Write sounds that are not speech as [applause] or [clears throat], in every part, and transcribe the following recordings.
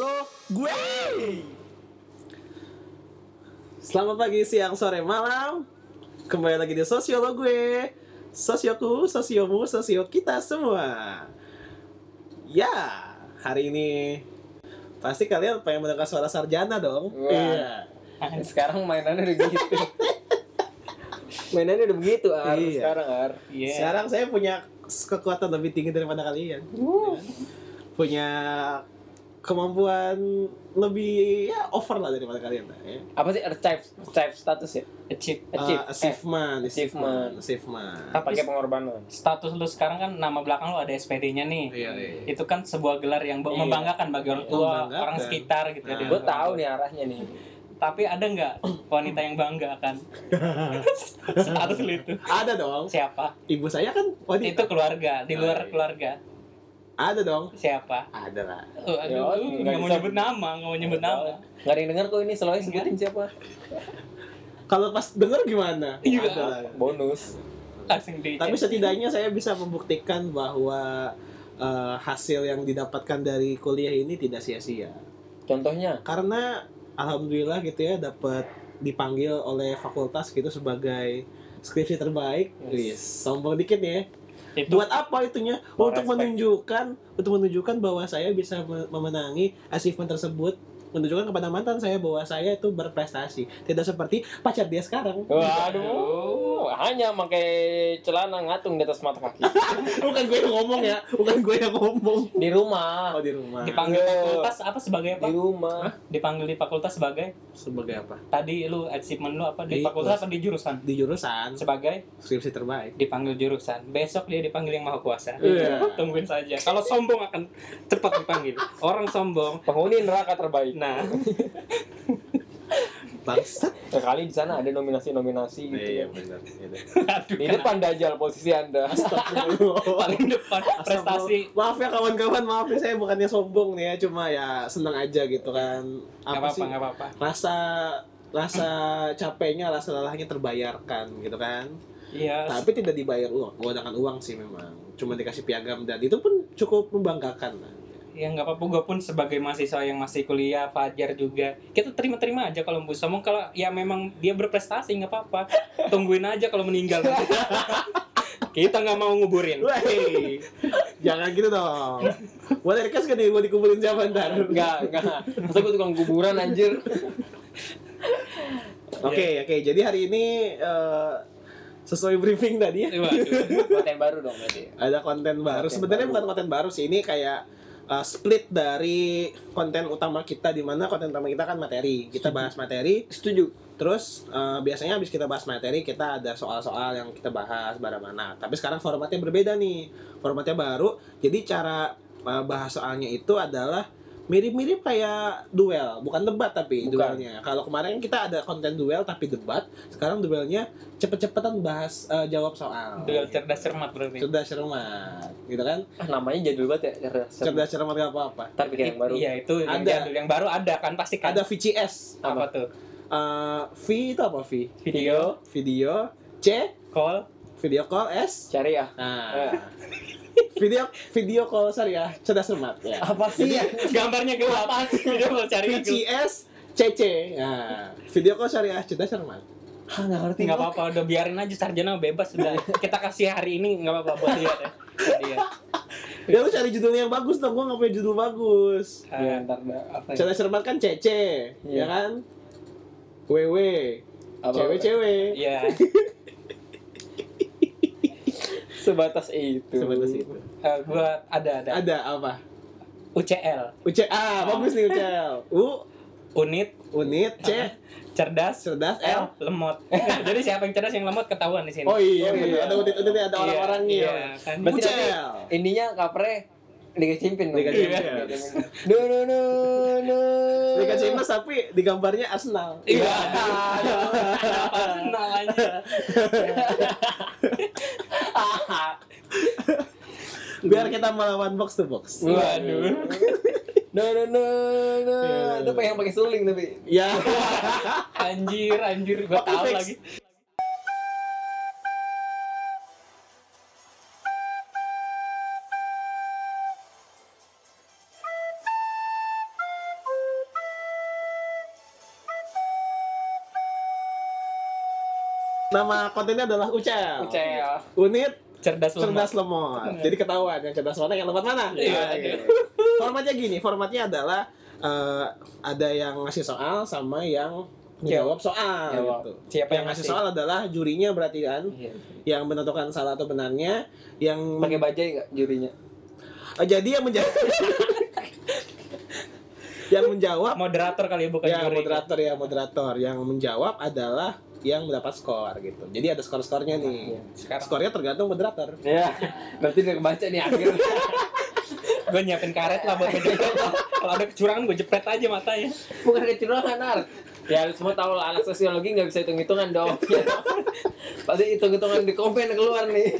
Lo gue. Selamat pagi, siang, sore, malam. Kembali lagi di Sosiolo gue. Sosioku, sosiomu, sosio kita semua. Ya, hari ini pasti kalian pengen mendengar suara sarjana dong. Wah. Iya. [laughs] Sekarang mainannya udah gitu. [laughs] mainannya udah begitu, Ar. Iya. Sekarang, Ar. Iya. Sekarang saya punya kekuatan lebih tinggi daripada kalian. Punya kemampuan lebih ya over lah daripada kalian. Ya. Apa sih achieve, achieve status ya? Achieve. Achieve. Uh, achievement, achievement. achievement. Eh, pakai pengorbanan. Status lu sekarang kan nama belakang lu ada SPD-nya nih. Iya, iya. Itu kan sebuah gelar yang Iya. membanggakan bagi orang tua, Membanggakan. orang sekitar gitu ya. Nah. di Gue tahu nih arahnya nih. Tapi ada nggak wanita yang bangga kan? [laughs] Status lu itu. Ada dong. Siapa? Ibu saya kan wanita. Itu keluarga, di luar Ah, iya. keluarga. Ada dong. Siapa? Ada lah. Oh, Ya, aduh, nggak nggak mau bisa. nyebut nama, nggak mau nyebut nama. Gak ada yang denger kok ini selalu sebutin siapa? Kalau pas denger gimana? Iya. Ada lah. Bonus. Langsung di Tapi setidaknya saya bisa membuktikan bahwa eh, hasil yang didapatkan dari kuliah ini tidak sia-sia. Contohnya, Karena alhamdulillah gitu ya dapat dipanggil oleh fakultas gitu sebagai skripsi terbaik. Wis, sombong dikit ya. Itu Buat apa itunya? Untuk respect. menunjukkan untuk menunjukkan bahwa saya bisa me- memenangi achievement tersebut menunjukkan kepada mantan saya bahwa saya itu berprestasi tidak seperti pacar dia sekarang waduh, hanya pakai celana ngatung di atas mata kaki. [laughs] bukan gue yang ngomong ya bukan gue yang ngomong Di rumah. oh di rumah dipanggil Iya. fakultas apa sebagai apa? Di rumah. Dipanggil di fakultas sebagai sebagai apa tadi lu achievement lu apa di Di- fakultas apa di jurusan? di jurusan Sebagai skripsi terbaik dipanggil jurusan. Besok dia dipanggil yang maha kuasa. Iya. [laughs] Tungguin saja. Kalau sombong akan cepat dipanggil. Orang sombong. Penghuni neraka terbaik. Nah, [laughs] bangsat Sekali di sana ada nominasi-nominasi gitu. iya ya. benar Gitu. [laughs] aduh, Di kenapa? depan dajal posisi Anda. [laughs] paling depan prestasi. maaf ya kawan-kawan maaf nih saya bukannya sombong nih ya cuma ya senang aja gitu kan apa apa-apa, sih nggak apa-apa. rasa rasa capeknya rasa lelahnya terbayarkan gitu kan Iya. tapi tidak dibayar uang menggunakan uang sih memang cuma dikasih piagam dan itu pun cukup membanggakan lah. Ya nggak apa-apa. Gue pun sebagai mahasiswa yang masih kuliah, Fajar juga. Kita terima-terima aja kalau mau sombong. Kalau ya memang dia berprestasi nggak apa-apa. Tungguin aja kalau meninggal. [laughs] Kita nggak mau nguburin. Wey, jangan gitu dong. Buat Erikas kan nih, mau dikumpulin siapa ntar? Enggak, enggak. Masa gue tukang kuburan anjir. Oke, oke. Jadi hari ini eh, sesuai briefing tadi ya, Waduh. Konten baru dong berarti. ada konten baru. Konten Sebenarnya baru. bukan konten baru sih, ini kayak eh, split dari konten utama kita di mana konten utama kita kan materi. Kita bahas materi, Setuju. Terus eh, biasanya habis kita bahas materi kita ada soal-soal yang kita bahas bareng mana. Tapi sekarang formatnya berbeda nih. Formatnya baru. Jadi cara eh, bahas soalnya itu adalah mirip-mirip kayak duel, bukan debat tapi Bukan. duelnya. Kalau kemarin kita ada konten duel tapi debat, sekarang duelnya cepet-cepetan bahas eh, jawab soal. Duel cerdas cermat berarti. Cerdas cermat, gitu kan? Ah, namanya jadul banget ya. Cerdas. Cerdas cermat gak apa-apa. Bikin yang baru. Iya itu yang Ada. jadul. yang baru ada kan pasti kan. Ada VCS. apa tuh? Eh, V itu apa V? Video, Video. C. call, Video call. S. Cari ya. Nah, [laughs] video video call syariah cerdas cermat ya. Apa sih? gambarnya gelap. Video call cari. VCS CC. Nah, video call syariah cerdas cermat. Ah, nggak ngerti. nggak apa-apa udah biarin aja sarjana bebas udah kita kasih hari ini nggak apa-apa buat dia. Buat dia Ya lu cari judulnya yang bagus dong, gua nggak punya judul bagus. Iya, ntar dah. apa ya? Cerdas cermat kan CC, ya Iya. kan? WW, Apa- cewek-cewek. iya Sebatas itu. Sebatas itu. Eh, gua ada ada Ada apa? UCL UC ah, bagus nih UCL. U unit unit C cerdas cerdas L L. lemot [laughs] jadi siapa yang cerdas yang lemot ketahuan di sini Oh iya, Oh, iya. ada unit-unitnya, ada Iya, orang-orangnya. iya, kan. Berarti UCL. Intinya covernya Liga Champion. dong. Liga Iya. Champions. No no no no. Liga Champions tapi di gambarnya Arsenal. iya kenal aja Biar kita melawan box to box. waduh No no no no. Iya. Itu pengen pakai suling tapi. Ya. anjir anjir gua tahu fix. lagi Nama kontennya adalah UCL. UCL. Unit Cerdas lemah. cerdas lemot. Jadi ketahuan yang cerdas mana, yang lemot mana. Iya, Oke. Formatnya gini, formatnya adalah eh, ada yang ngasih soal sama yang menjawab soal Jawab. gitu. Siapa yang ngasih soal adalah jurinya berarti kan Iya. yang menentukan salah atau benarnya yang Pakai bajai nggak jurinya? Oh, jadi yang menjawab [laughs] yang menjawab Moderator kali ya bukan ya juri. moderator ya moderator yang menjawab adalah yang mendapat skor gitu. Jadi ada skor-skornya nih. Sekarang Skornya tergantung moderator. Ya, berarti udah kebaca nih akhir. gue nyiapin karet lah buat. Kalau ada kecurangan gue jepret aja matanya. Bukan kecurangan, Ar. Ya, semua tahu lah anak sosiologi nggak bisa hitung-hitungan dong. Ya. Pasti hitung-hitungan di komen keluar nih.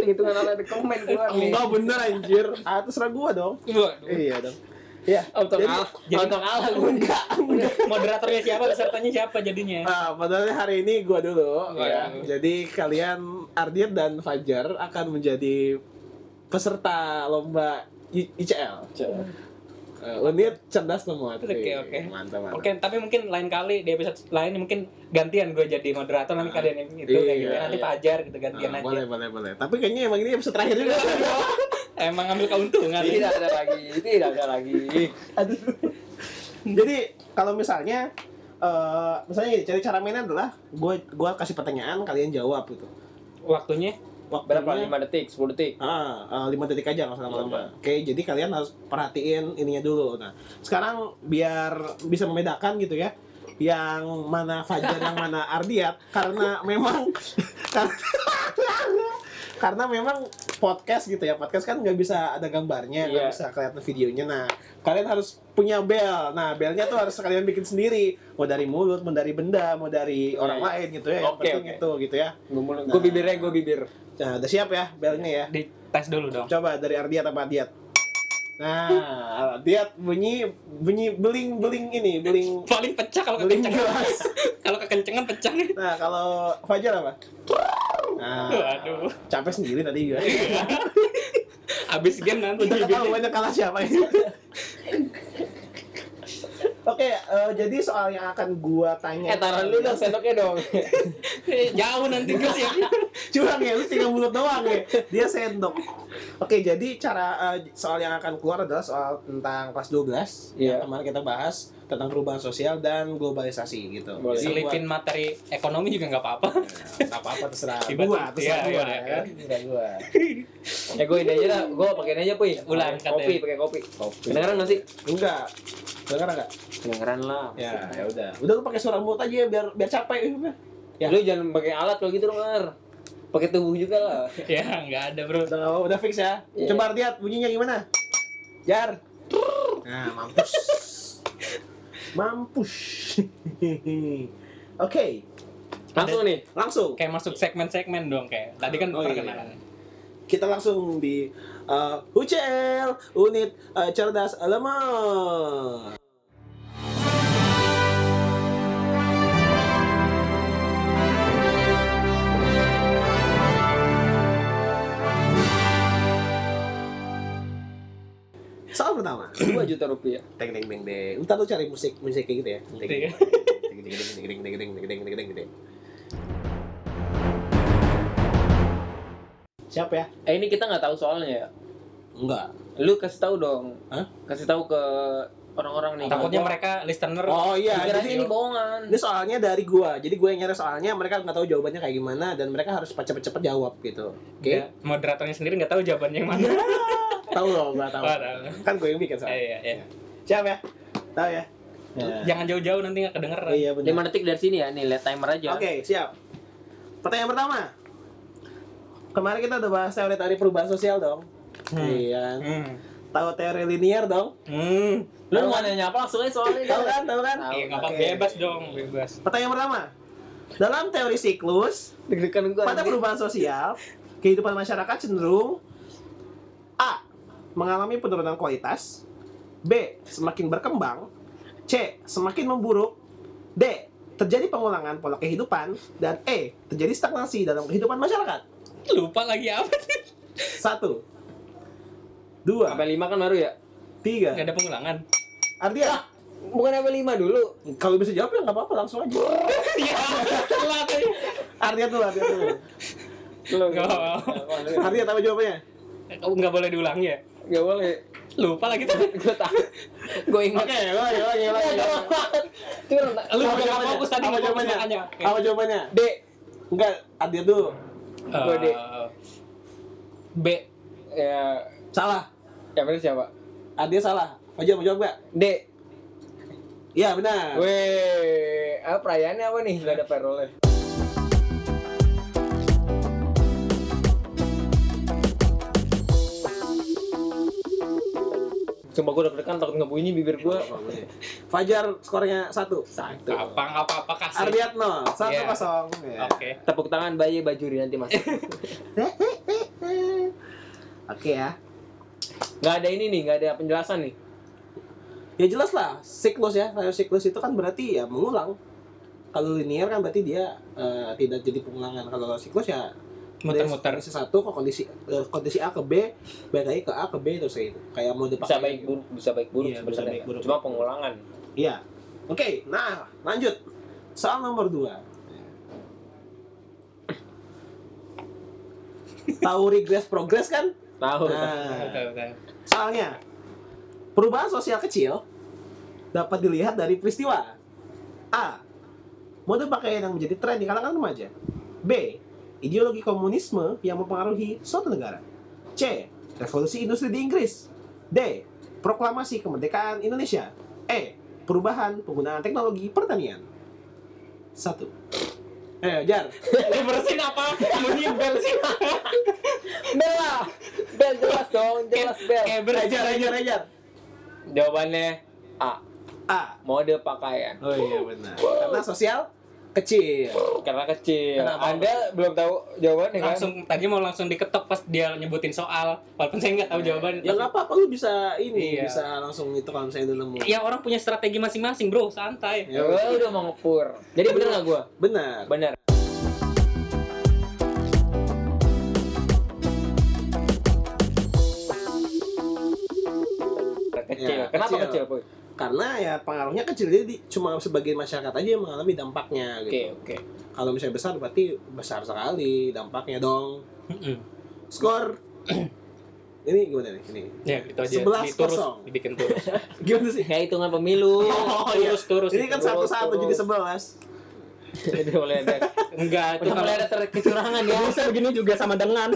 hitung-hitungan ala di komen keluar nih. Enggak bener anjir. Ah, terserah gua dong. Iya dong. Ya, Untuk jadi- untuk gue enggak. Moderatornya siapa, pesertanya siapa jadinya? Ah, padahal hari ini gua dulu Gua ya. dulu. Jadi kalian Ardiet dan Fajar akan menjadi peserta lomba I- ICL. Eh, unit cerdas lemot. Oke, oke. Mantap, mantap. Oke, tapi mungkin lain kali di episode lain mungkin gantian gue jadi moderator nanti kalian yang itu kayak gitu. Iya, Nanti iya. Fajar gitu gantian Ah, aja. boleh, boleh, boleh. Tapi kayaknya emang ini episode terakhir juga. [laughs] Emang ngambil keuntungan. Tidak ada lagi, tidak ada lagi. Aduh. Jadi kalau misalnya eh misalnya gini, cara cara mainnya adalah gue gua kasih pertanyaan kalian jawab gitu. Waktunya Waktunya Berapa? 5 detik, 10 detik. Ah, ah, lima detik aja nggak usah lama-lama. Oke, jadi kalian harus perhatiin ininya dulu. Nah, sekarang biar bisa membedakan gitu ya, yang mana Fajar, yang mana Ardiat, karena memang [laughs] karena, karena memang podcast gitu ya, podcast kan nggak bisa ada gambarnya, nggak Iya. bisa kelihatan videonya. Nah, kalian harus punya bel. Nah, belnya tuh harus kalian bikin sendiri. Mau dari mulut, mau dari benda, mau dari orang Iya. lain gitu ya. Yang Oke, penting oke. itu gitu ya. Gue gue bibirnya gue bibir. Nah, udah siap ya belnya ya. di tes dulu dong. Coba dari Ardiat apa Ardiat? Nah, Ardiat bunyi bunyi beling beling ini, beling Paling pecah kalau kekencengan. [laughs] kalau kekencengan pecah nih. Nah, kalau Fajar apa? Nah, Waduh. capek sendiri tadi gue. Abis game nanti Udah ketahuan yang kalah siapa ini. Oke, eh, jadi soal yang akan gua tanya. Eh, taruh dulu dong sendoknya dong. [laughs] Jauh nanti gue sih. Curang ya, lu tinggal mulut doang ya. Dia sendok. Oke, jadi cara eh, soal yang akan keluar adalah soal tentang kelas 12 yang Iya. kemarin kita bahas tentang perubahan sosial dan globalisasi gitu. Boleh. Jadi buat- materi ekonomi juga nggak apa-apa. Nggak apa-apa terserah Tiba-tiba. gua, terserah Iya, gua iya, ya kan. Terserah gua. [laughs] Ya gue ini aja dah, gue pakein aja puy. Ulang, kopi, pakai kopi. Kedengeran nggak sih? Enggak. Dengar enggak? Kedengeran lah. Ya, ya udah. Udah lu pakai suara mulut aja biar biar capek. Ya. Lu jangan pakai alat kalau gitu dong. Pakai tubuh juga lah. [laughs] ya nggak ada bro. Udah nggak apa-apa, udah fix ya. Iya. Coba lihat bunyinya gimana? Jar. Nah, mampus. [laughs] mampus. [laughs] Oke, Langsung nih. langsung. Kayak masuk segmen-segmen dong kayak. Tadi kan Oh, iya. perkenalan. Kita langsung di uh, UCL unit uh, cerdas lemah. Pertama. 2 juta rupiah. Deng deng deng deng. Ntar lu cari musik musik kayak gitu ya. Deng, Gitu ya. deng, deng, deng, deng, deng, deng, deng, deng, deng, deng, deng. Siap ya? Eh ini kita nggak tahu soalnya ya. Enggak. Lu kasih tahu dong. Hah? Kasih tahu ke orang-orang nih. Takutnya mereka listener Oh iya, jadi ini bohongan. ini soalnya dari gua. Jadi gue yang nyari soalnya, mereka nggak tahu jawabannya kayak gimana dan mereka harus cepet-cepet jawab gitu. Oke? Ya, moderatornya sendiri nggak tahu jawabannya yang mana. Tahu loh, gua tahu. Kan gue yang bikin soalnya. Iya, iya. Siap ya? Tahu ya? Ya. Jangan jauh-jauh nanti nggak kedengeran. Iya benar. 5 detik dari sini ya. Nih, lihat timer aja. Oke, siap. Pertanyaan pertama. Kemarin kita udah bahas teori-teori perubahan sosial dong. Hmm. Iya. kan? Hmm. Tahu teori linear dong? Hmm. Lu mau nanya apa langsung aja soalnya. Tahu kan? Tahu kan? Iya, nggak apa Oke. bebas dong, bebas. Pertanyaan pertama. Dalam teori siklus, Deg-degan gua. pada perubahan sosial, kehidupan masyarakat cenderung. Mengalami penurunan kualitas B. Semakin berkembang C. Semakin memburuk D. Terjadi pengulangan pola kehidupan Dan E. Terjadi stagnasi dalam kehidupan masyarakat Lupa lagi apa sih? Satu Dua Sampai 5 kan baru ya? Tiga Nggak ada pengulangan. Ardia Bukan apa lima dulu. Kalau bisa jawab ya nggak apa-apa langsung aja. Iya, telat. Artinya tuh, artinya tuh. Lu Nggak apa-apa. Artinya apa jawabannya? Nggak boleh diulangi ya? Gak boleh. Lupa lagi tuh. [laughs] Gue tahu. Gue ingat. Oke, lagi, lagi, lagi. Cuma Lu Apa nggak jawabannya? fokus tadi Apa fokus jawabannya? Apa jawabannya? D. Enggak, artinya tuh. Gua D. B. Ya, Salah. yang benar siapa? Artinya salah. Fajar mau jawab nggak? D. Iya, benar. Weh, ah, perayaannya apa nih? Gak ada perolnya. Sumpah gue deg-degan takut ngebunyi bibir gue. Fajar skornya satu. Satu. Apa nggak apa-apa kasih. Ardiat nol. Satu Iya. kosong. Ya. Oke. Tepuk tangan bayi bajuri nanti mas. [laughs] Oke ya. Gak ada ini nih, gak ada penjelasan nih. Ya jelas lah, siklus ya. Kalau siklus itu kan berarti ya mengulang. Kalau linear kan berarti dia eh, tidak jadi pengulangan. Kalau siklus ya Muter-muter. dari kondisi satu ke kondisi eh, kondisi A ke B, balik lagi ke A ke B terus kayak itu. Kayak mode Bisa pakai- baik buruk, bisa baik buruk Iya, bisa sebenarnya. baik buruk. Cuma pengulangan. Iya. Oke, nah lanjut. Soal nomor dua. Tahu regress progress kan? Tahu. Nah, soalnya perubahan sosial kecil dapat dilihat dari peristiwa A. Mode pakaian yang menjadi tren di kalangan remaja. B. Ideologi komunisme yang mempengaruhi suatu negara. C. Revolusi industri di Inggris. D. Proklamasi kemerdekaan Indonesia. E. Perubahan penggunaan teknologi pertanian. Satu. Eh, Jar. [laughs] Ini bersin apa? Bunyi bel sih. Bel lah. Bel jelas dong, jelas bel. Eh, Jar, bersin. Jar, Jar. Jawabannya A. A. Mode pakaian. Oh iya benar. Karena sosial kecil. Karena kecil. Kenapa? Anda belum tahu jawabannya kan? Langsung tadi mau langsung diketok pas dia nyebutin soal. Walaupun saya nggak tahu jawabannya. Ya nggak apa-apa lu bisa ini Iya. bisa langsung itu kalau misalnya udah nemu. Ya orang punya strategi masing-masing, Bro. Santai. Ya, Gue udah mau ngepur. Jadi bener nggak gue? Benar. Bener. Kecil. Ya, Kenapa kecil. kecil? Karena ya pengaruhnya kecil jadi di- cuma sebagian masyarakat aja yang mengalami dampaknya Oke, gitu. oke. Kalau misalnya besar berarti besar sekali dampaknya dong. Skor [coughs] ini gimana nih? Ini Ya, gitu aja. 11 Diturus, kosong. dibikin turus. [laughs] gimana sih? Kayak hitungan pemilu. Oh, turus, turus. Ini kan itu. satu-satu terus. jadi sebelas. [laughs] Jadi mulai ada enggak itu mulai ada kecurangan ya. bisa begini juga sama dengan [laughs]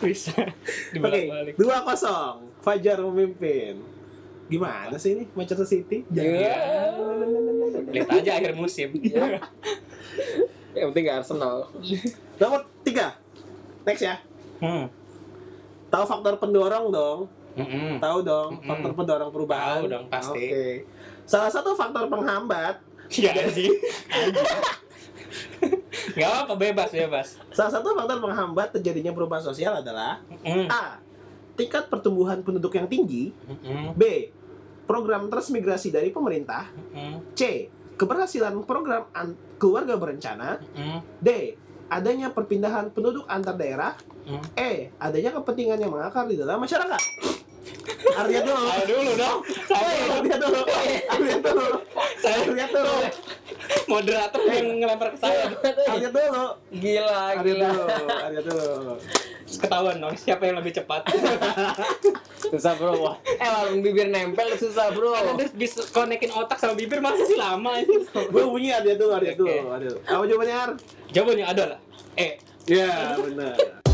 bisa Oke, dibalik-balik. dua kosong. Fajar memimpin. Gimana sih ini Manchester City? Iya. Lihat aja akhir musim. Iya. [laughs] Yang penting gak Arsenal. Nomor tiga. Next ya. Hmm. Tahu faktor pendorong dong. Mm-mm. Tahu dong Mm-mm. faktor pendorong perubahan. Tahu dong, pasti. Oke. Salah satu faktor penghambat, Ya [laughs] anjing. Gak apa bebas bebas. salah satu faktor penghambat terjadinya perubahan sosial adalah Mm. A. Tingkat pertumbuhan penduduk yang tinggi, Mm-mm. B. Program transmigrasi dari pemerintah, Mm-mm. C. Keberhasilan program an- keluarga berencana, Mm-mm. D. Adanya perpindahan penduduk antar daerah, Mm. E. Adanya kepentingan yang mengakar di dalam masyarakat. Artinya dulu. Saya dulu dong. Saya dulu. Artinya dulu. Artinya dulu. Saya Artinya dulu. moderator yang ngelempar ke saya. Artinya dulu. Gila, Artinya gila. dulu. Artinya dulu. Ketahuan dong siapa yang lebih cepat. [laughs] Susah bro. Eh warung bibir nempel susah bro. Karena dia bisa konekin otak sama bibir masa sih lama ini. Gue bunyi artinya dulu. Oke. dulu. Artinya dulu. Apa jawabannya Ar? Jawabannya ada lah. Eh, Ya benar.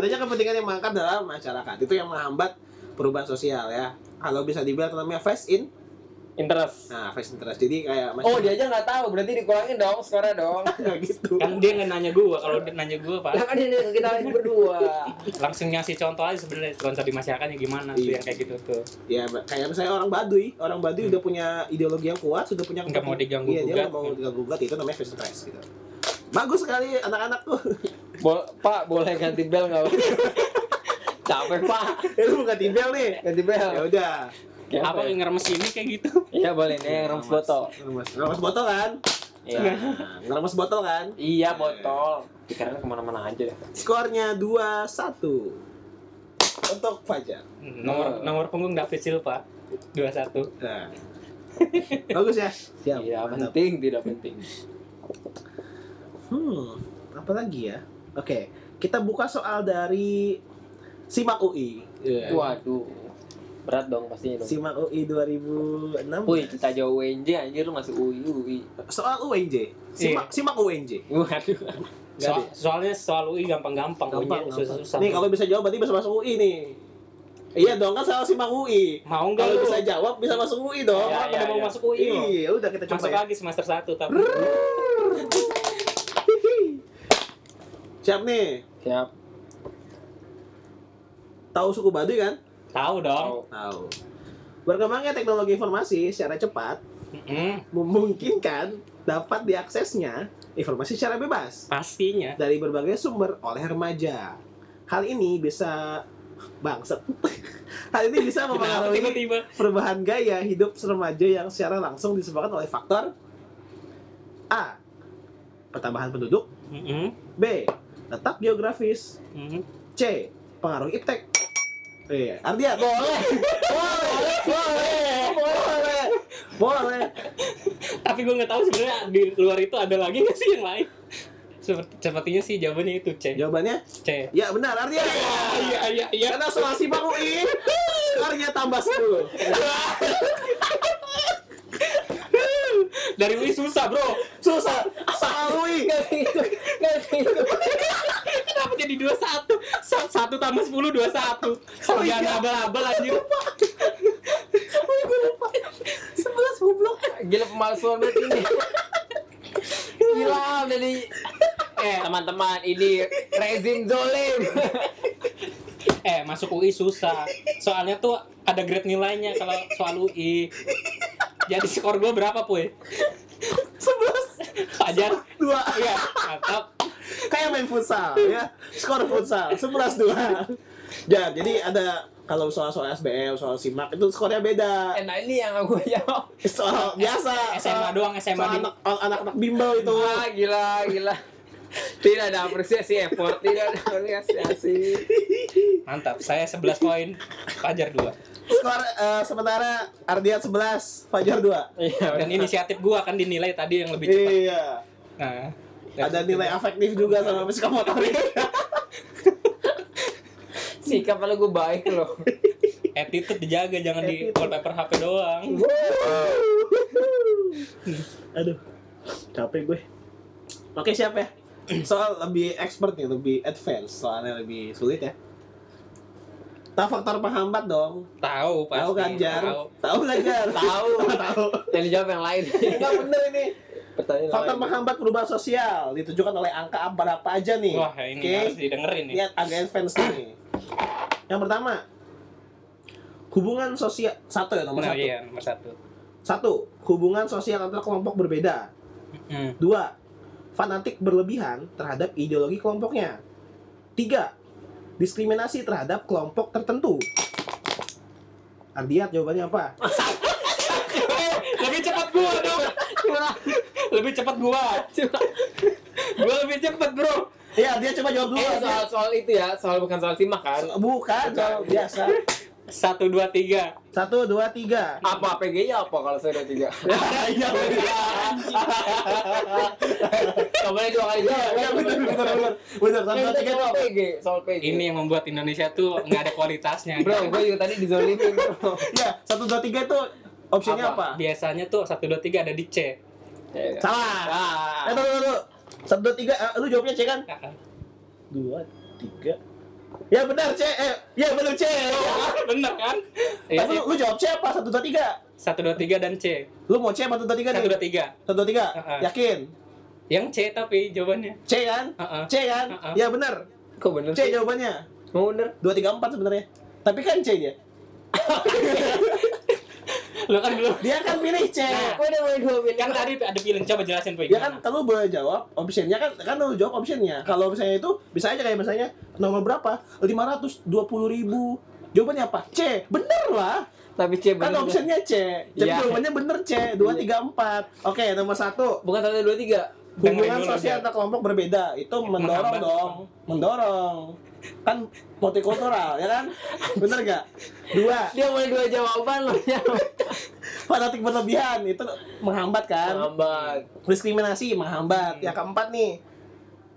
Adanya kepentingan yang mengangkat dalam masyarakat itu yang menghambat perubahan sosial ya. Kalau bisa dibilang namanya face in, Interest. nah face interest. Jadi kayak Oh dia aja nggak tahu, berarti dikurangin dong skornya dong. [laughs] nggak gitu. kan dia nggak nanya gua. Kalau dia nanya gua Lah pak, kan ini kita lagi berdua. langsung ngasih contoh aja sebenarnya contoh di masyarakatnya gimana tuh Iya. yang kayak gitu tuh. Ya kayak misalnya orang Baduy, orang Baduy udah punya ideologi yang kuat, sudah punya Nggak mau diganggu Iya, dia nggak mau diganggu gugat itu namanya face interest gitu. Bagus sekali anak-anak tuh. [laughs] Bol Pak boleh ganti bel nggak? [laughs] Capek Pak. itu bukan tibel nih. Ganti bel. Ya udah. Apa yang ngeremes ini kayak gitu? Iya boleh nih remes botol. Ngeremes, ngeremes botol kan? Iya. Nah, ngeremes botol kan? Iya botol. pikirannya ke mana-mana aja deh Skornya 2-1 untuk Fajar. Nomor nomor punggung David Silva 21. Nah. [laughs] Bagus ya. Siap. tidak mantap. penting tidak penting Hmm, apa lagi ya? Oke, kita buka soal dari Simak UI. Iya. waduh berat dong pastinya dong Simak UI 2006. Wih, kita jauh UNJ anjir lu masih UI UI. Soal UNJ. Simak simak UNJ. Waduh. Nggak So- deh. soalnya soal UI gampang-gampang, Gampang, gampang. susah-susah. Nih kalau bisa jawab berarti bisa masuk UI nih. Iya dong kan soal simak UI. mau enggak Kalau lu? bisa jawab bisa masuk UI dong. Ya, Ya, udah mau ya. masuk UI. Iya, udah kita coba Masuk ya. lagi semester 1 tapi. Siap nih. Siap. Tahu suku Baduy kan? Tahu dong. Tahu. Berkembangnya teknologi informasi secara cepat memungkinkan dapat diaksesnya informasi secara bebas pastinya. dari berbagai sumber oleh remaja. Hal ini bisa bangset. [laughs] Hal ini bisa mempengaruhi tiba-tiba? perubahan gaya hidup remaja yang secara langsung disebabkan oleh faktor A. Pertambahan penduduk Mm-mm, B. Letak geografis mm. C. Pengaruh iptek Iya, Ardian boleh, boleh, boleh, boleh, boleh. Tapi gue nggak tahu sebenarnya di luar itu ada lagi nggak sih yang lain? Seperti, sepertinya sih jawabannya itu C. Jawabannya, C. ya benar Ardian. Iya iya iya. Karena soal simak UI, skornya tambah 10. [laughs] Dari UI susah bro. Susah, soal UI. Gak itu. Gak itu. Kenapa jadi 21? Sa- Satu tambah 10, 21. Oh, iya. Jangan abal-abal anjir. Sebelas goblok. Gila pemalsuan banget ini. Gila dari eh teman-teman ini rezim zolim. Eh, masuk UI susah. Soalnya tuh ada grade nilainya kalau soal UI. Jadi skor gue berapa, Puy? Fajar? dua. Iya, mantap. Kayak main futsal ya. Skor futsal sebelas dua. Ya, jadi ada kalau soal-soal SBM, soal simak itu skornya beda. Eh, nah ini yang aku jawab. Soal biasa, SMA soal- doang, SMA soal di- anak anak-anak bimbel itu. Wah, gila, gila. Tidak ada apresiasi effort, tidak ada apresiasi. Mantap. Saya 11 poin, Fajar 2. Skor eh, sementara Ardian 11, Fajar 2. Iya, Dan [laughs] inisiatif gua akan dinilai tadi yang lebih cepat. Iya. Nah, Ada nilai afektif juga sama psikomotorik. [laughs] sikap lu gue baik loh. attitude dijaga jangan di Attitude. wallpaper HP doang. [laughs] Aduh, capek gue. Oke, siap ya? Soal lebih expert nih, lebih advance, soalnya lebih sulit ya. Tahu faktor penghambat dong. Tahu pasti. Tahu kan, Jar? [laughs] Tahu. Tahu nggak, Jar? Tahu. Tahu. Yang dijawab yang lain. [laughs] Enggak bener ini. Pertanyaan Faktor lain. penghambat perubahan sosial ditujukan oleh angka apa apa aja nih. Wah, ini Oke. harus didengerin nih. Ini agak advance nih. Yang pertama, hubungan sosial satu ya nomor Nah, satu. iya, nomor satu. Satu, hubungan sosial antar kelompok berbeda. Hmm. Dua, fanatik berlebihan terhadap ideologi kelompoknya. Tiga, diskriminasi terhadap kelompok tertentu. Ardiat jawabannya apa? lebih cepat gua dong. lebih cepat gua. gua lebih cepat, Bro. Ya, dia coba jawab dulu. Eh, soal soal itu ya, soal bukan soal simak kan? Bukan, soal biasa. Satu, dua, tiga. Satu, dua, tiga. Apa PG-nya apa kalau saya tiga? Iya, Coba dua kali jawab. Benar, benar, benar. Benar, satu, dua, tiga soal. PG, soal PG. Ini yang membuat Indonesia tuh nggak ada kualitasnya. Bro, gue juga tadi dizolimin bro. Ya, satu, dua, tiga itu opsinya apa? Biasanya tuh satu, dua, tiga ada di C. Salah. Ah. Eh, tunggu, tunggu, tunggu. Satu, dua, tiga. eh, lu jawabnya C kan? Dua, tiga. Ya benar C. Eh, ya benar C. [laughs] Bener kan? Iya Tapi lu, lu jawab C apa? Satu, dua, tiga. Satu, dua, tiga dan C. Lu mau C apa satu, dua, tiga Satu, dua, tiga. Satu, dua, tiga. Yakin? Yang C tapi jawabannya. C kan? Heeh. C kan? Heeh. Ya benar. Kok bener C sih? jawabannya. Mau bener? Dua, tiga, empat sebenarnya. Tapi kan C dia. [laughs] Lo kan belum. Dia kan pilih C. Nah. Gue udah mau dua menit. Kan tadi ada pilihan coba jelasin Pak. Ya kan kalau boleh jawab optionnya kan kan lu jawab optionnya. Kalau misalnya itu bisa aja kayak misalnya nomor berapa? 520 ribu. Jawabannya apa? C. Bener lah. Tapi C Kan bener. optionnya C. Jadi Iya. jawabannya bener C. 2, 3, 4. Oke, nomor satu. Bukan satu dua tiga. hubungan dulu, sosial antar kelompok berbeda itu mendorong dong mendorong kan multikultural ya kan? Bener gak dua. Dia mau dua jawaban loh. fanatik berlebihan itu menghambat kan? Lambat. diskriminasi menghambat. Yang keempat nih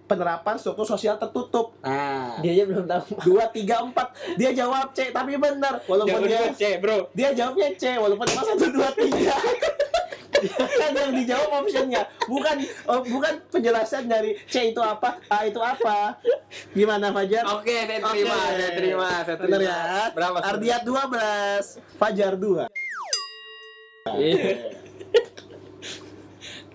penerapan struktur sosial tertutup. Nah. Dia aja belum tahu. dua tiga empat. Dia jawab C tapi benar walaupun Jangan dia C, bro. dia jawabnya C walaupun cuma satu dua tiga kan yang dijawab optionnya bukan oh, bukan penjelasan dari C itu apa A itu apa gimana Fajar Oke, saya terima, Oke. saya terima, saya terima. Bener ya Berapa? Ardiat 12 Fajar 2 Iya.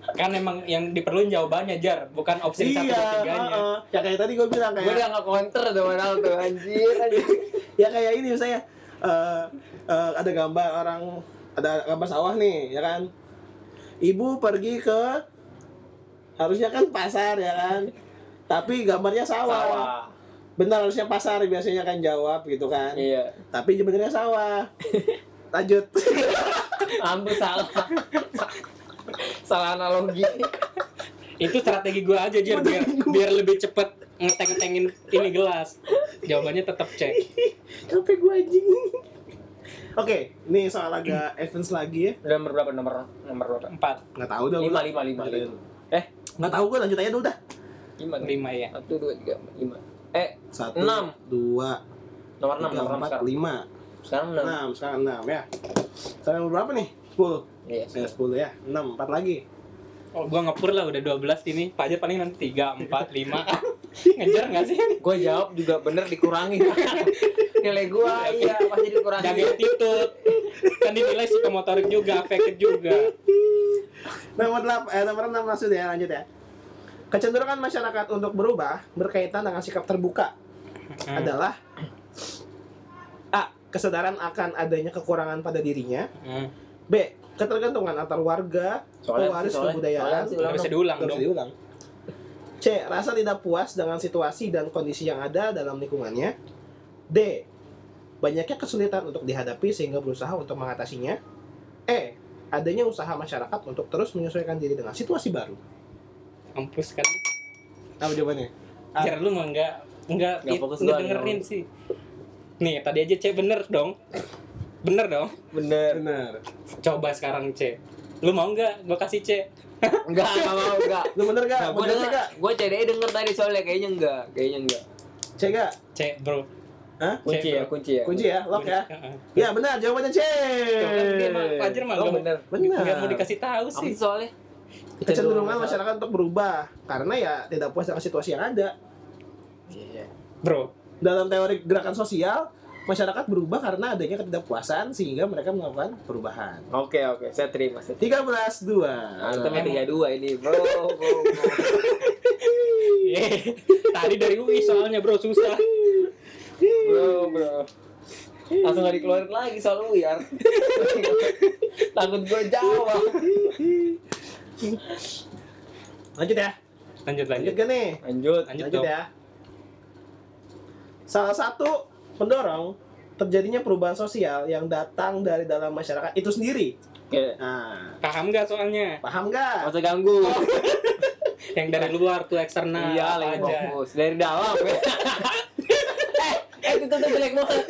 Kan emang yang diperluin jawabannya, Jar. Bukan opsi satu iya dan tiganya. heeh. ya kayak tadi gue bilang Gue kayak udah nggak counter tuh padahal tuh anjir. anjir. [laughs] ya kayak ini misalnya eh, eh, ada gambar orang ada gambar sawah nih ya kan ibu pergi ke harusnya kan pasar ya kan tapi gambarnya sawah, Sawah. benar harusnya pasar biasanya kan jawab gitu kan Iya. tapi sebenarnya sawah lanjut [laughs] Ambil salah. salah analogi. Itu strategi gua aja, Jar. Biar, biar lebih cepet ngeteng-ngetengin ini gelas. Jawabannya tetap C. capek gue anjing oke ini soal agak advance lagi ya Nomor berapa? Nomor nomor berapa? Empat. nggak tahu dah Lima, lima, lima, lima. Eh, nggak tahu gue lanjut aja dulu dah lima. Lima ya. Satu, dua, tiga, empat, lima. Eh, satu Enam. dua nomor enam, tiga nomor empat sekarang. lima Sekarang enam. enam sekarang enam ya sekarang nomor berapa nih sepuluh Iya. ya sepuluh ya enam empat lagi Oh, gua ngepur lah udah 12 ini. Fajar paling nanti 3, 4, 5. Ngejar nggak sih? Gue jawab juga bener dikurangi. [laughs] Nilai gue iya pasti dikurangi. Jaga attitude. Kan dinilai psikomotorik juga, afektif juga. nomor delapan eh, nomor enam maksud ya lanjut ya kecenderungan masyarakat untuk berubah berkaitan dengan sikap terbuka Hmm. adalah A. Kesadaran akan adanya kekurangan pada dirinya Hmm. B. Ketergantungan antar warga Soalnya- pewaris soalnya- kebudayaan soalnya diulang Nggak dong. C. Rasa tidak puas dengan situasi dan kondisi yang ada dalam lingkungannya D. Banyaknya kesulitan untuk dihadapi sehingga berusaha untuk mengatasinya E. Adanya usaha masyarakat untuk terus menyesuaikan diri dengan situasi baru Mampus kan. Apa jawabannya? A. Jar lu mah enggak enggak Nggak it- fokus nggak dengerin sih. Nih, tadi aja C bener dong. Bener dong. Bener. Bener Coba sekarang C. Lu mau nggak? Gua kasih C. Enggak, enggak mau enggak. Lu bener gak? Nah, gue denger, gue CDE denger tadi soalnya kayaknya enggak, kayaknya enggak. C gak? C, bro. Hah? Kunci Cek, ya, bro. kunci ya. Kunci ya? Lock ya? Heeh. Ya benar jawabannya C kan dia mah Oh, bener. Bener. nggak mau dikasih tahu Apa sih. sih soalnya? Kecenderungan masyarakat untuk berubah Karena ya tidak puas dengan situasi yang ada Iya. Bro, Dalam teori gerakan sosial Masyarakat berubah karena adanya ketidakpuasan Sehingga mereka melakukan perubahan Oke, oke, saya terima. Saya terima. 13 2 Mantap ya tiga dua ini, bro. [laughs] bro, bro. Tadi dari UI soalnya bro susah. bro, bro. Langsung gak dikeluarin lagi soal uyar. [laughs] Takut gue jawab. Lanjut ya Lanjut Lanjut lanjut. gak nih? Lanjut. Lanjut Lanjut dong. ya Salah satu pendorong terjadinya perubahan sosial yang datang dari dalam masyarakat itu sendiri. Oke. Nah, Paham nggak soalnya? paham gak? Gak usah ganggu. [laughs] Yang dari luar tuh eksternal iya, lagi aja. fokus. Dari dalam ya. [laughs] eh, eh, itu tuh jelek banget.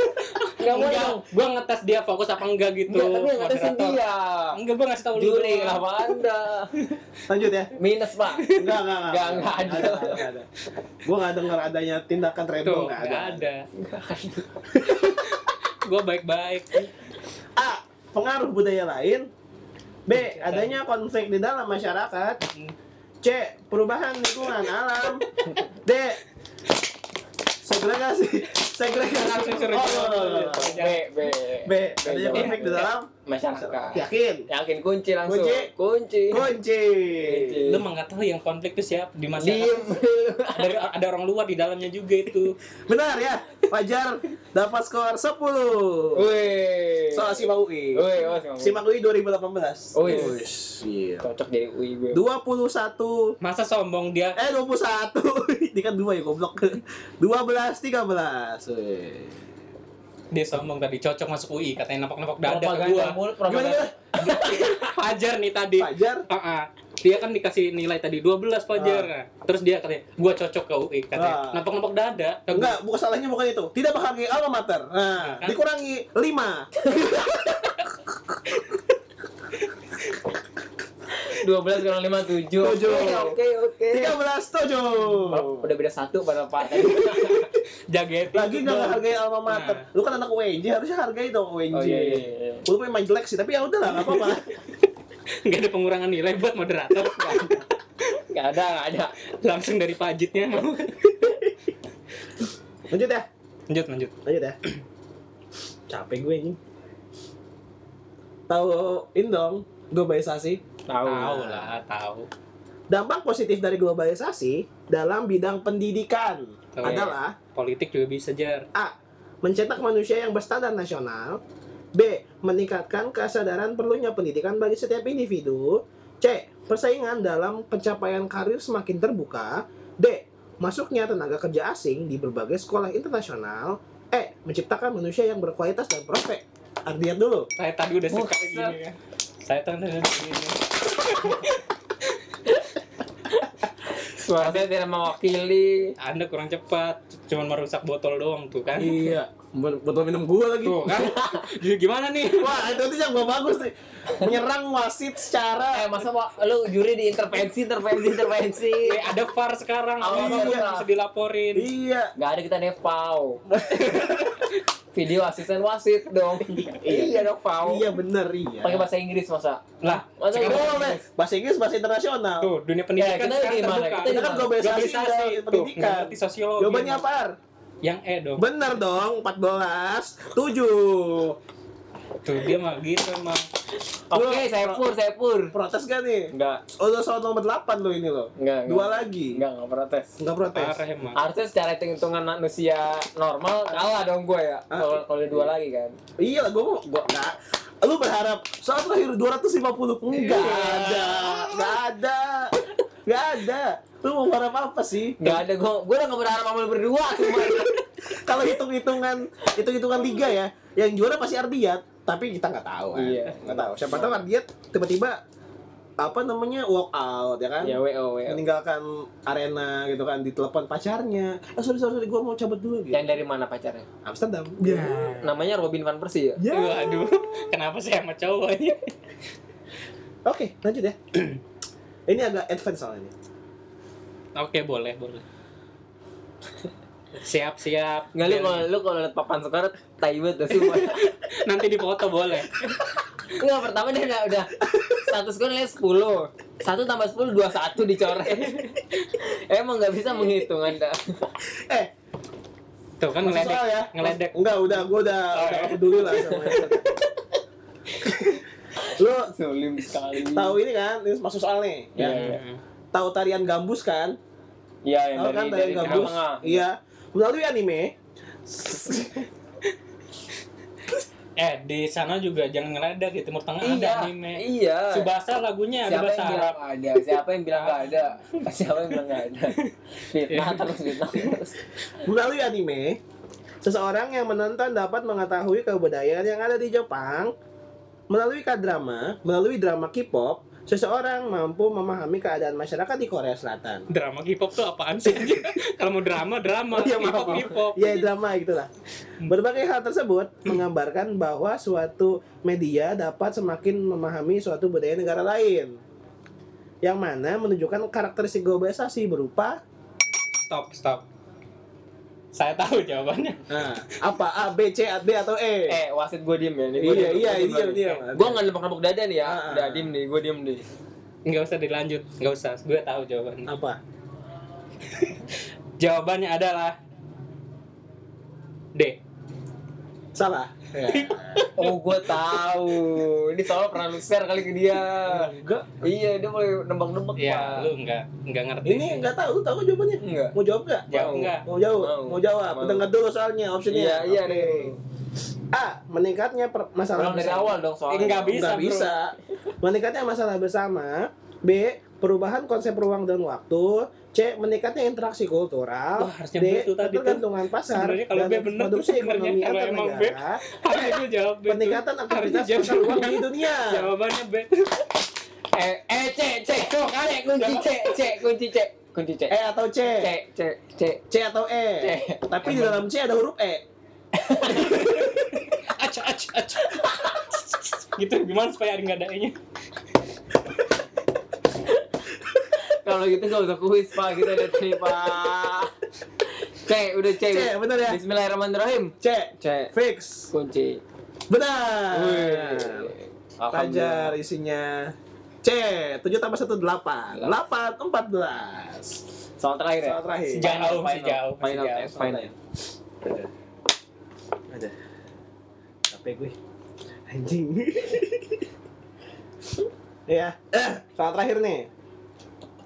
Gak mau Enggak, dong. gua ngetes dia fokus apa enggak gitu. Enggak, tapi yang moderator. dia. Enggak, gua ngasih tahu lu. Juri, kenapa anda? [laughs] Lanjut ya. Minus, Pak. Enggak, enggak, Enggak, enggak ada. Enggak ada. Gua enggak dengar adanya tindakan rebel enggak enggak ada. ada. Gua baik-baik. A. Pengaruh budaya lain. B. Adanya konflik di dalam masyarakat. C. Perubahan lingkungan alam. [laughs] D. Segregasi. Segregasi. Langsung suruh Oh, jawab. B, B. B. Adanya konflik di dalam Masyarakat. yakin. Yakin kunci langsung. Kunci. Kunci. Kunci. Kunci. Lu mah nggak tahu yang konflik itu siapa di masyarakat. Diem. Ada ada orang luar di dalamnya juga itu. Benar ya. Fajar dapat skor 10. Wih. Soal SIMA UI. Wih, oh, Simak. SIMA UI 2018. Wih. Iya. Cocok jadi UI gue. 21 Masa sombong dia Eh 21 [laughs] Ini kan dua ya goblok [laughs] 12 13 Wih. Dia sombong tadi cocok masuk UI katanya napak-napak dada Propaganda gua. propaganda. [laughs] Fajar nih tadi. Fajar Ah, ah. dia kan dikasih nilai tadi 12 Fajar. Nah, Terus dia katanya, gua cocok ke UI katanya. Ah. Nampak-nampak dada. Ke Enggak, bukan salahnya bukan itu. Tidak menghargai alma mater. Nah, Kan? dikurangi 5. [laughs] 12 kurang 5 7. Tujuh. Oke, oke. 13 setuju. Oh, Udah beda satu pada Pak. Jaget. Lagi nggak menghargai alma mater. Nah. Lu kan anak UNJ, harusnya hargai dong UNJ. Oh iya iya. iya. Walaupun main jelek sih, tapi ya udahlah nggak apa-apa. [laughs] Enggak ada pengurangan nilai buat moderator. [laughs] Gak ada, gak ada. Langsung dari pajitnya. Lanjut ya. lanjut, lanjut. Lanjut ya. [clears throat] Capek gue ini. Tahu ini dong, globalisasi. Tahu. Tahu lah, tahu. Dampak positif dari globalisasi dalam bidang pendidikan Tahu. adalah Politik juga bisa jar. A. Mencetak manusia yang berstandar nasional. B. Meningkatkan kesadaran perlunya pendidikan bagi setiap individu. C. Persaingan dalam pencapaian karir semakin terbuka. D. Masuknya tenaga kerja asing di berbagai sekolah internasional. E. Menciptakan manusia yang berkualitas dan prospek. Ardian dulu. Saya tadi udah suka Buset. gini ya. Saya gini. Suara saya tidak mewakili. Anda kurang cepat, cuman merusak botol doang tuh kan. Iya. Betul minum gua lagi. Tuh kan. Jadi gimana nih? Wah, itu tuh yang gua bagus nih. Menyerang wasit secara Eh masa Pak, lu juri di intervensi, intervensi, intervensi. Eh, ada VAR sekarang, Oh, apa iya. bisa dilaporin. Iya. Gak ada kita nepau. [laughs] Video asisten wasit dong. [laughs] iya dong, pau. Iya bener iya. Pakai bahasa Inggris masa? Lah, Masa bahasa Boleh. Inggris? Bahasa Inggris, bahasa internasional. tuh dunia pendidikan kita sekarang di mana? terbuka. Kita Kita kan globalisasi, tuh, pendidikan. ngerti sosiologi. Jawabannya apa? Ar? Yang E dong. Bener dong, 14 7. Tuh dia mah gitu emang. Oke, saya pur, saya pur. Protes gak nih? Enggak, Oh, udah soal nomor 8 lo ini lo. enggak, Dua enggak. lagi. Enggak, enggak protes. Enggak protes. Parah emang. Harusnya secara hitung-hitungan manusia normal kalah dong gue ya. Ah. Kalau kalau dua lagi kan. Iya lah, gue mau gua enggak. Lu berharap soal terakhir 250 enggak Iya. ada. Enggak ada. Enggak ada. Lu mau berharap apa sih? Enggak ada gue, gue udah gak berharap sama lu berdua cuma. [laughs] Kalau hitung-hitungan hitung-hitungan liga ya, yang juara pasti Ardiat, tapi kita nggak tahu kan. Iya. Nggak tahu. Siapa tahu Ardiat tiba-tiba apa namanya walk out ya kan? ya WO, WO. meninggalkan arena gitu kan ditelepon pacarnya eh sorry sorry, sorry gue mau cabut dulu gitu Yang dari mana pacarnya? Amsterdam Ya. Namanya Robin van Persie ya? ya Aduh, kenapa sih sama cowoknya? oke lanjut ya [clears throat] ini agak advance soalnya ini Oke, boleh, boleh. [laughs] Siap, siap. Enggak lu kalau lu kalau liat papan sekarang tai banget dah semua. [laughs] Nanti dipoto boleh. Enggak, pertama dia udah, udah. Status gue nilai 10 Satu tambah 10, 21 dicoret. [laughs] Emang nggak bisa menghitung anda. Eh. Tuh kan ngeledek, ya? ngeledek. enggak udah gue udah Oh, udah ya. peduli lah sama itu [laughs] lu Sulim sekali. tahu ini kan? Ini masuk soal nih ya. Iya, iya. Tahu tarian gambus kan? Iya, yang tahu dari, kan dari tarian Timur gambus? Iya melalui anime Eh, di sana juga jangan ngeledek di Timur Tengah ada Iya, anime. iya Subasa lagunya ada Siapa bahasa yang Arab. bilang ada? Siapa yang bilang nggak ada? Siapa yang bilang nggak ada? [laughs] Fitnah terus, fitnah terus Melalui anime, seseorang yang menonton dapat mengetahui kebudayaan yang ada di Jepang. Melalui K-drama, melalui drama K-pop, seseorang mampu memahami keadaan masyarakat di Korea Selatan. Drama K-pop tuh apaan sih? [laughs] Kalau mau drama, drama. Iya, K-pop. K-pop. Ya drama itulah. Berbagai hal tersebut menggambarkan bahwa suatu media dapat semakin memahami suatu budaya negara lain. Yang mana menunjukkan karakteristik globalisasi berupa Stop, stop. Saya tahu jawabannya. [laughs] nah, apa A, B, C, B atau E? Eh, wasit gue diem ya Ini Iya, gua diem, iya, gua diem iya, lagi. iya. Gue nggak nepok-nepok dada nih ya Ah, ah. Udah diem nih, gue diem nih Nggak usah dilanjut, nggak usah. Gue tahu jawabannya. Apa? [laughs] Jawabannya adalah D. Salah. Ya. [laughs] Oh, gue tahu. Ini soalnya pernah lu share kali ke dia. Enggak. Iya, dia boleh nembak-nembak Ya, Pak. lu nggak nggak ngerti. Ini enggak tahu, tahu jawabannya. Enggak. Mau jawab enggak? Jawab Mau. nggak? Mau jawab? Mau. Mau jawab. Mau. Dengar dulu soalnya opsinya. Iya, iya Oke. nih. A. Meningkatnya per- masalah Ulang dari bersama. awal dong soalnya. Enggak bisa, Nggak bro. bisa. Meningkatnya masalah bersama. B. Perubahan konsep ruang dan waktu. C. Meningkatnya interaksi kultural. Wah, harusnya D. B. Ketergantungan pasar. Kalau dan B bener tuh produksi ekonomi antar emang B, negara. [laughs] Harusnya gue jawab B. Peningkatan aktivitas pasar uang B. di [laughs] dunia. Jawabannya B. [laughs] Eh, eh, C, C, kok kali kunci C, C, kunci C, kunci C. E atau C? C, C, C. C atau E? C. Tapi di dalam C ada huruf E. Aca, aca, aca. gitu gimana supaya nggak ada nya Kalau gitu gak usah kuis, Pak. Kita lihat nih, Pak. C, udah C. C, bener ya? Bismillahirrahmanirrahim. C. C. Fix. Kunci. Benar. Wih. Fajar isinya C. 7 tambah 1 8. 8 14. Soal terakhir ya? Soal terakhir. Jauh, masih Final, jauh, Final jauh. test, final. Ada. Ada. Capek gue. Anjing. [laughs] ya. Eh, soal terakhir nih.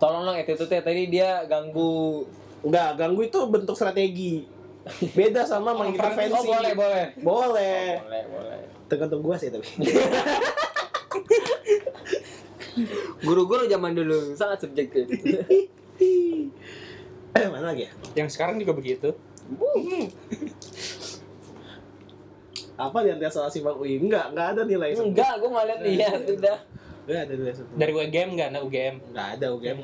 Tolong dong attitude tadi dia ganggu. Enggak, ganggu itu bentuk strategi. Beda sama mengintervensi. Oh, boleh, boleh. Boleh. Boleh, boleh. Tergantung gua sih tapi. [laughs] Guru-guru zaman dulu sangat subjektif. [laughs] eh, mana lagi ya? yang sekarang juga begitu Apa di antara soal simak UI? Enggak, enggak ada nilai. Enggak, gua nggak lihat lihat udah. Enggak ada nilai. satu. dari UGM nggak ada UGM Enggak ada UGM.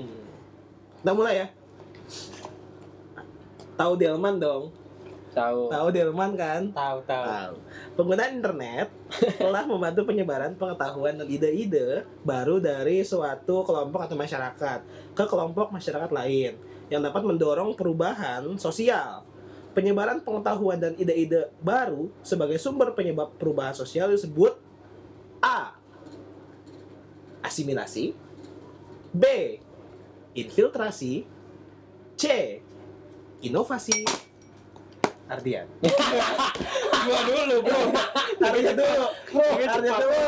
Kita mulai ya. Tahu Delman dong. Tahu. Tahu Delman kan? tahu tahu Tahu. Penggunaan internet telah membantu penyebaran pengetahuan dan ide-ide baru dari suatu kelompok atau masyarakat ke kelompok masyarakat lain yang dapat mendorong perubahan sosial. Penyebaran pengetahuan dan ide-ide baru sebagai sumber penyebab perubahan sosial disebut A. Asimilasi B. Infiltrasi C. Inovasi Ardian [laughs] gua dulu bro [laughs] Ardian dulu Ardian dulu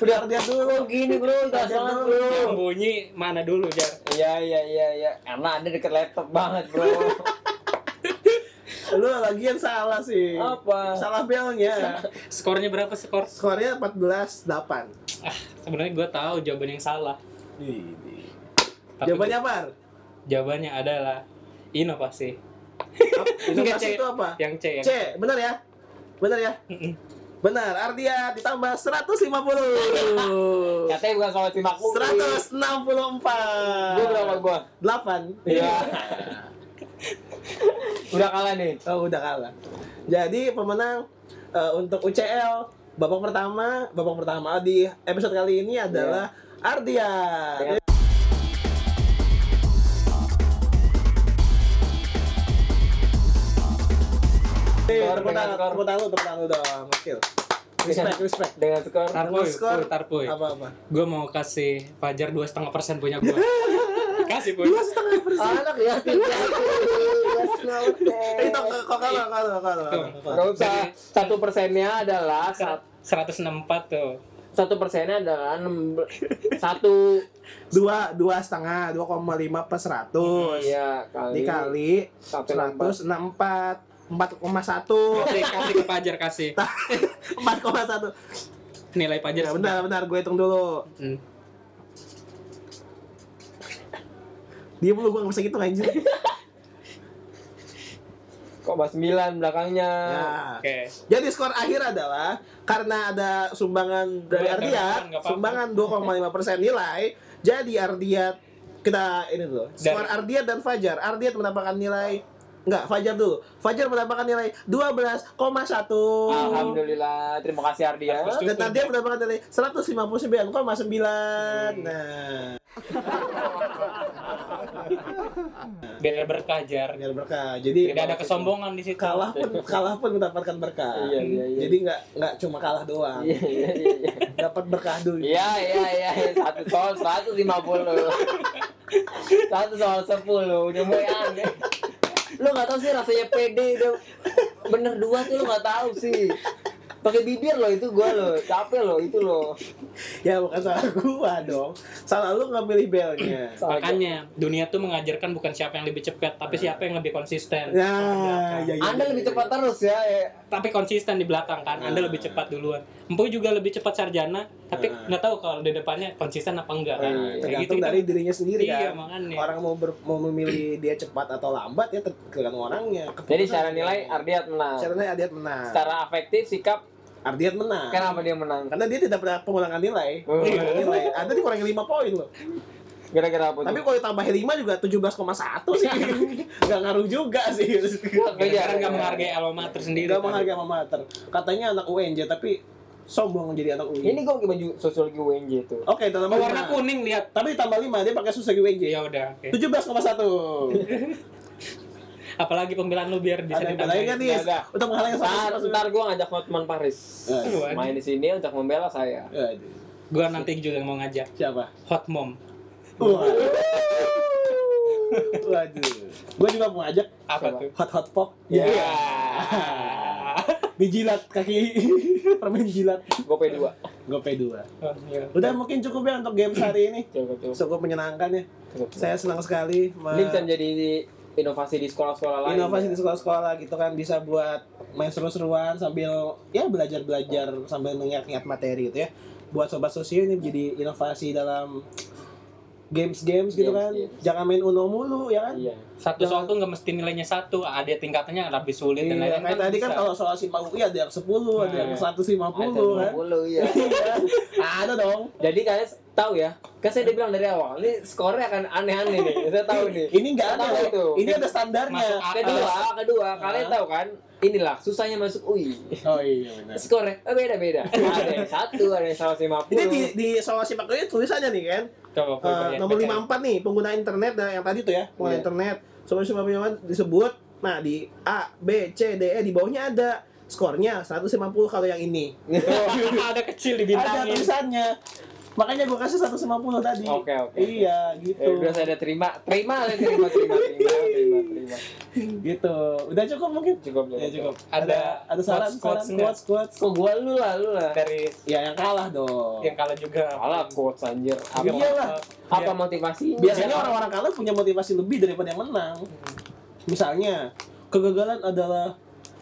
Udah Ardian dulu Gini bro, sangat dulu. bro. yang bunyi mana dulu jar Iya iya iya iya. Karena ada deket laptop banget bro. [laughs] Lu lagian salah sih Apa? Salah belnya [laughs] skornya berapa skor Skornya 14 8 ah sebenarnya gua tahu jawaban yang salah Tapi Jawabannya apa? Jawabannya adalah inovasi [laughs] Inovasi itu apa? yang C yang C, benar ya? Benar ya? Benar, Ardian ditambah 150 [laughs] Katanya bukan soal simak kuis. 164 Gua berapa gua? 8 Iya. [laughs] Udah kalah nih. Oh udah kalah. Jadi pemenang eh, untuk UCL babak pertama, babak pertama di episode kali ini adalah. Dengan- Eh, Skor, tepuk tangan, tepuk tangan lu, tepuk tangan lu dong. Gokil. Respect, respect. Dengan skor Tarpoy, skor. Puy, tarpoy. Apa-apa? Gue mau kasih Fajar dua setengah persen punya gue. [laughs] kasih puy. Dua setengah persen. anak ya itu kok kalau kalau kalau usah satu persennya adalah sat- 164 tuh. satu persennya adalah enam satu dua dua setengah dua koma lima per seratus iya kali dikali satu enam empat. seratus enam empat empat koma satu Kasih, kasih ke Fajar kasih. [laughs] empat koma satu Nilai Fajar. ya benar benar gue hitung dulu Hmm. Dia belum gue nggak bisa hitung anjir [laughs] koma sembilan belakangnya Nah, Oke. jadi skor akhir adalah karena ada sumbangan dari apa-apa. sumbangan 2,5% nilai, jadi Ardian kita ini dulu. Skor Dari- Ardian dan Fajar. Ardian mendapatkan nilai enggak, Fajar dulu. Fajar mendapatkan nilai 12,1. alhamdulillah terima kasih Ardia. Dan Ardian mendapatkan nilai 159,9. Nah, [laughs] Biar berkah Jar. biar berkah. Jadi Tidak ada kesombongan di situ. kalah pun kalah pun mendapatkan berkah. Iya, iya, iya. Jadi nggak nggak cuma kalah doang. iya iya iya iya. Dapat berkah dulu. Iya iya iya iya. satu soal seratus lima puluh satu soal sepuluh udah mulai aneh lu nggak tahu sih rasanya pede udah bener dua tuh lu nggak tahu sih pakai bibir lo itu gua lo capek lo itu lo Ya bukan salah gua dong. Salah lu nggak pilih belnya. Makanya dunia tuh mengajarkan bukan siapa yang lebih cepat, tapi siapa yang lebih konsisten. Ya, ya, ya, anda ya, lebih ya. cepat terus ya, ya. Tapi konsisten di belakang kan, Anda Nah. lebih cepat duluan. Empu juga lebih cepat sarjana, tapi Nah. nggak tahu kalau di depannya konsisten apa enggak kan. Iya, Tergantung gitu, dari kan. dirinya sendiri Iya, kan. makanya. Orang mau ber- mau memilih dia cepat atau lambat ya ter- tergantung orangnya. jadi secara nilai Ardiat menang Secara nilai Adiat menang. secara afektif sikap Ardian menang. Kenapa dia menang? Karena dia tidak pernah pengulangan nilai. Pengulangan nilai. Ada dikurangi 5 poin loh. Gara-gara apa? Tapi kalau ditambahin 5 juga 17,1 sih. [laughs] Enggak ngaruh juga sih. Gara-gara nggak menghargai alma mater sendiri. Enggak menghargai alma mater. Katanya anak UNJ tapi sombong jadi anak UI. Ini gue pakai baju sosiologi UNJ tuh. Oke, tambah Oh, warna 5. kuning lihat. Tapi tambah 5 dia pakai susah UNJ. Ya udah, oke. 17,1. [laughs] Apalagi pembelaan lu biar bisa lagi kan nih? Untuk menghalangi Ntar, satu ntar gue ngajak Hotman Paris. Eh, Main di sini untuk membela saya. Gua nanti juga mau ngajak Siapa? Hot Mom. Waduh. [laughs] Gue juga mau ngajak Apa tuh? hot hot pop. Ya. [laughs] Dijilat kaki [laughs] permen jilat. Gue P2. Gue P2. Oh, iya. Udah mungkin cukup ya untuk games hari ini. Coba coba. Cukup menyenangkan ya. coba. Saya senang sekali Ini bisa jadi inovasi di sekolah-sekolah lain. inovasi ya. di sekolah-sekolah gitu kan bisa buat main seru-seruan sambil ya belajar-belajar sambil mengingat-ingat materi gitu ya. Buat sobat sosio ini menjadi inovasi dalam games-games gitu Games, kan. games. Jangan main Uno mulu ya kan. Iya. Satu soal tuh nggak mesti nilainya satu, ada tingkatannya lebih sulit dan Iya, lain-lain. kayak tadi kan kalau soal SIMA UI ada yang 10, ada yang Nah, 150 kan. 150 ya. [laughs] ada dong. Jadi kalian tahu ya, kan saya udah bilang dari awal, ini skornya akan aneh-aneh nih. Saya tahu nih. Ini enggak ada itu. Ini ada standarnya. Masuk. Kedua, kedua, kalian Ah. tahu kan? Inilah susahnya masuk UI. Oh iya benar. Skornya eh, beda-beda. [laughs] Ada yang satu, ada yang 150. Ini di di soal SIMA UI tulisannya nih kan. Coba, Eh, ya, nomor bacain. 54 nih, pengguna internet nah yang tadi tuh ya, pengguna Iya. internet. Soal SIMA UI disebut nah di A, B, C, D, E di bawahnya ada skornya 150 kalau yang ini. [laughs] ada kecil Ada dibintangin. tulisannya. Makanya gua kasih 150 tadi. Oke, oke. Iya, Ya, gitu. udah saya ada terima, terima, terima, terima, terima, terima, terima. gitu. Udah cukup mungkin? Cukup, Ya cukup. Ada ada saran, quotes- saran, quotes quotes, quotes. Kok gua lu lah, lu lah. dari Ya yang kalah dong. yang kalah juga. Kalah quotes anjir. Apa, Iya lah. apa motivasinya? Biasanya orang-orang kalah punya motivasi lebih daripada yang menang. Misalnya, kegagalan adalah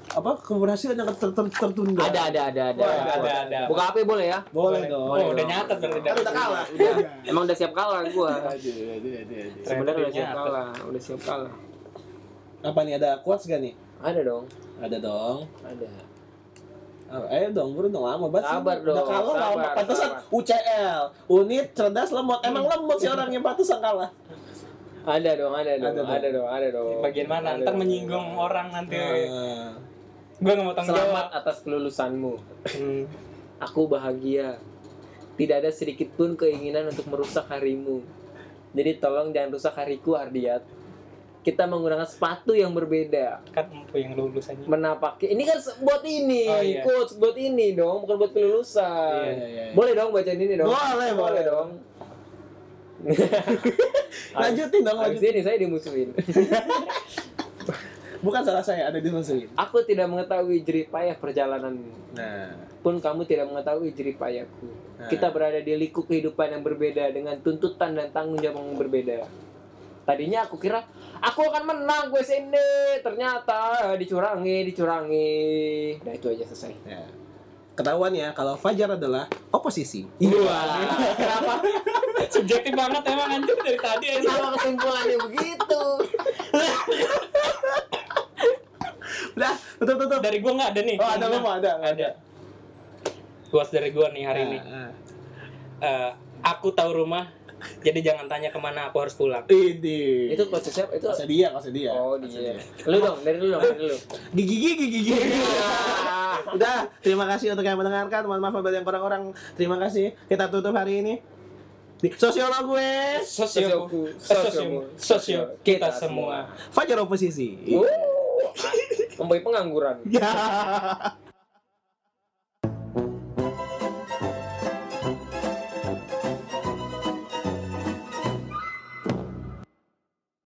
apa keberhasilan yang ter- ter- tertunda. ada, ada, ada, ada. Wah, ada, ada. Buka HP boleh ya? Boleh dong. Oh, udah nyatet berarti. Kan udah kalah. Udah. Emang udah siap kalah gua. Aduh, aduh, aduh, aduh. Sebenarnya udah siap kalah, udah siap kalah. Apa nih ada quotes gak nih? Ada dong, Ada dong. ada. Oh, ayo dong, buru dong lama banget. sih. Sabar Udah dong, kalah lama. sabar, Pantesan sabar. UCL, unit cerdas lemot. Emang lemot sih orangnya pantesan kalah. Ada dong, ada dong, Ada dong. ada dong, ada dong. Bagian mana? Ada Ntar menyinggung orang nanti. Nah, Gue nggak mau tanggung Selamat jawab. atas kelulusanmu. Hmm. [laughs] Aku bahagia. Tidak ada sedikit pun keinginan untuk merusak harimu. Jadi tolong jangan rusak hariku, Ardiat. Kita menggunakan sepatu yang berbeda. Kan empu yang lulus aja. Menapaki. Ini kan buat ini, Oh, iya. buat ini dong, bukan buat kelulusan. Iya, iya, iya. Boleh dong bacain ini dong. Boleh, boleh. dong. [laughs] [laughs] Lanjutin dong, lanjutin. ini saya dimusuhin. Bukan salah saya, ada dimusuhin. Aku tidak mengetahui jerih payah perjalananmu. Nah, Pun kamu tidak mengetahui jerih payahku. Nah. Kita berada di liku kehidupan yang berbeda dengan tuntutan dan tanggung jawab yang berbeda. Tadinya aku kira aku akan menang gue ini, ternyata dicurangi, dicurangi. Nah itu aja selesai. ya. Ketahuan ya kalau Fajar adalah oposisi. Wah, kenapa? [laughs] Subjektif banget emang anjir dari tadi. Kenapa kesimpulannya begitu? [laughs] Udah, tutup tutup. Dari gue nggak ada nih. Oh, ada lu mau ada, Ada. Kuas dari gue nih hari ini. Nah, Eh, aku tahu rumah, jadi jangan tanya ke mana aku harus pulang. Ini. Itu konsep siapa? Itu Kose dia, kose dia. Oh dia. Lu dong, dari lu dong, dari lu. Gigi gigi gigi. Udah, terima kasih untuk yang mendengarkan. Mohon maaf apabila yang kurang-kurang. Terima kasih. Kita tutup hari ini. Di sosiolog gue, Sosio, sosio, sosio, kita semua. Fajar oposisi. Uh, mempunyai pengangguran. Ya.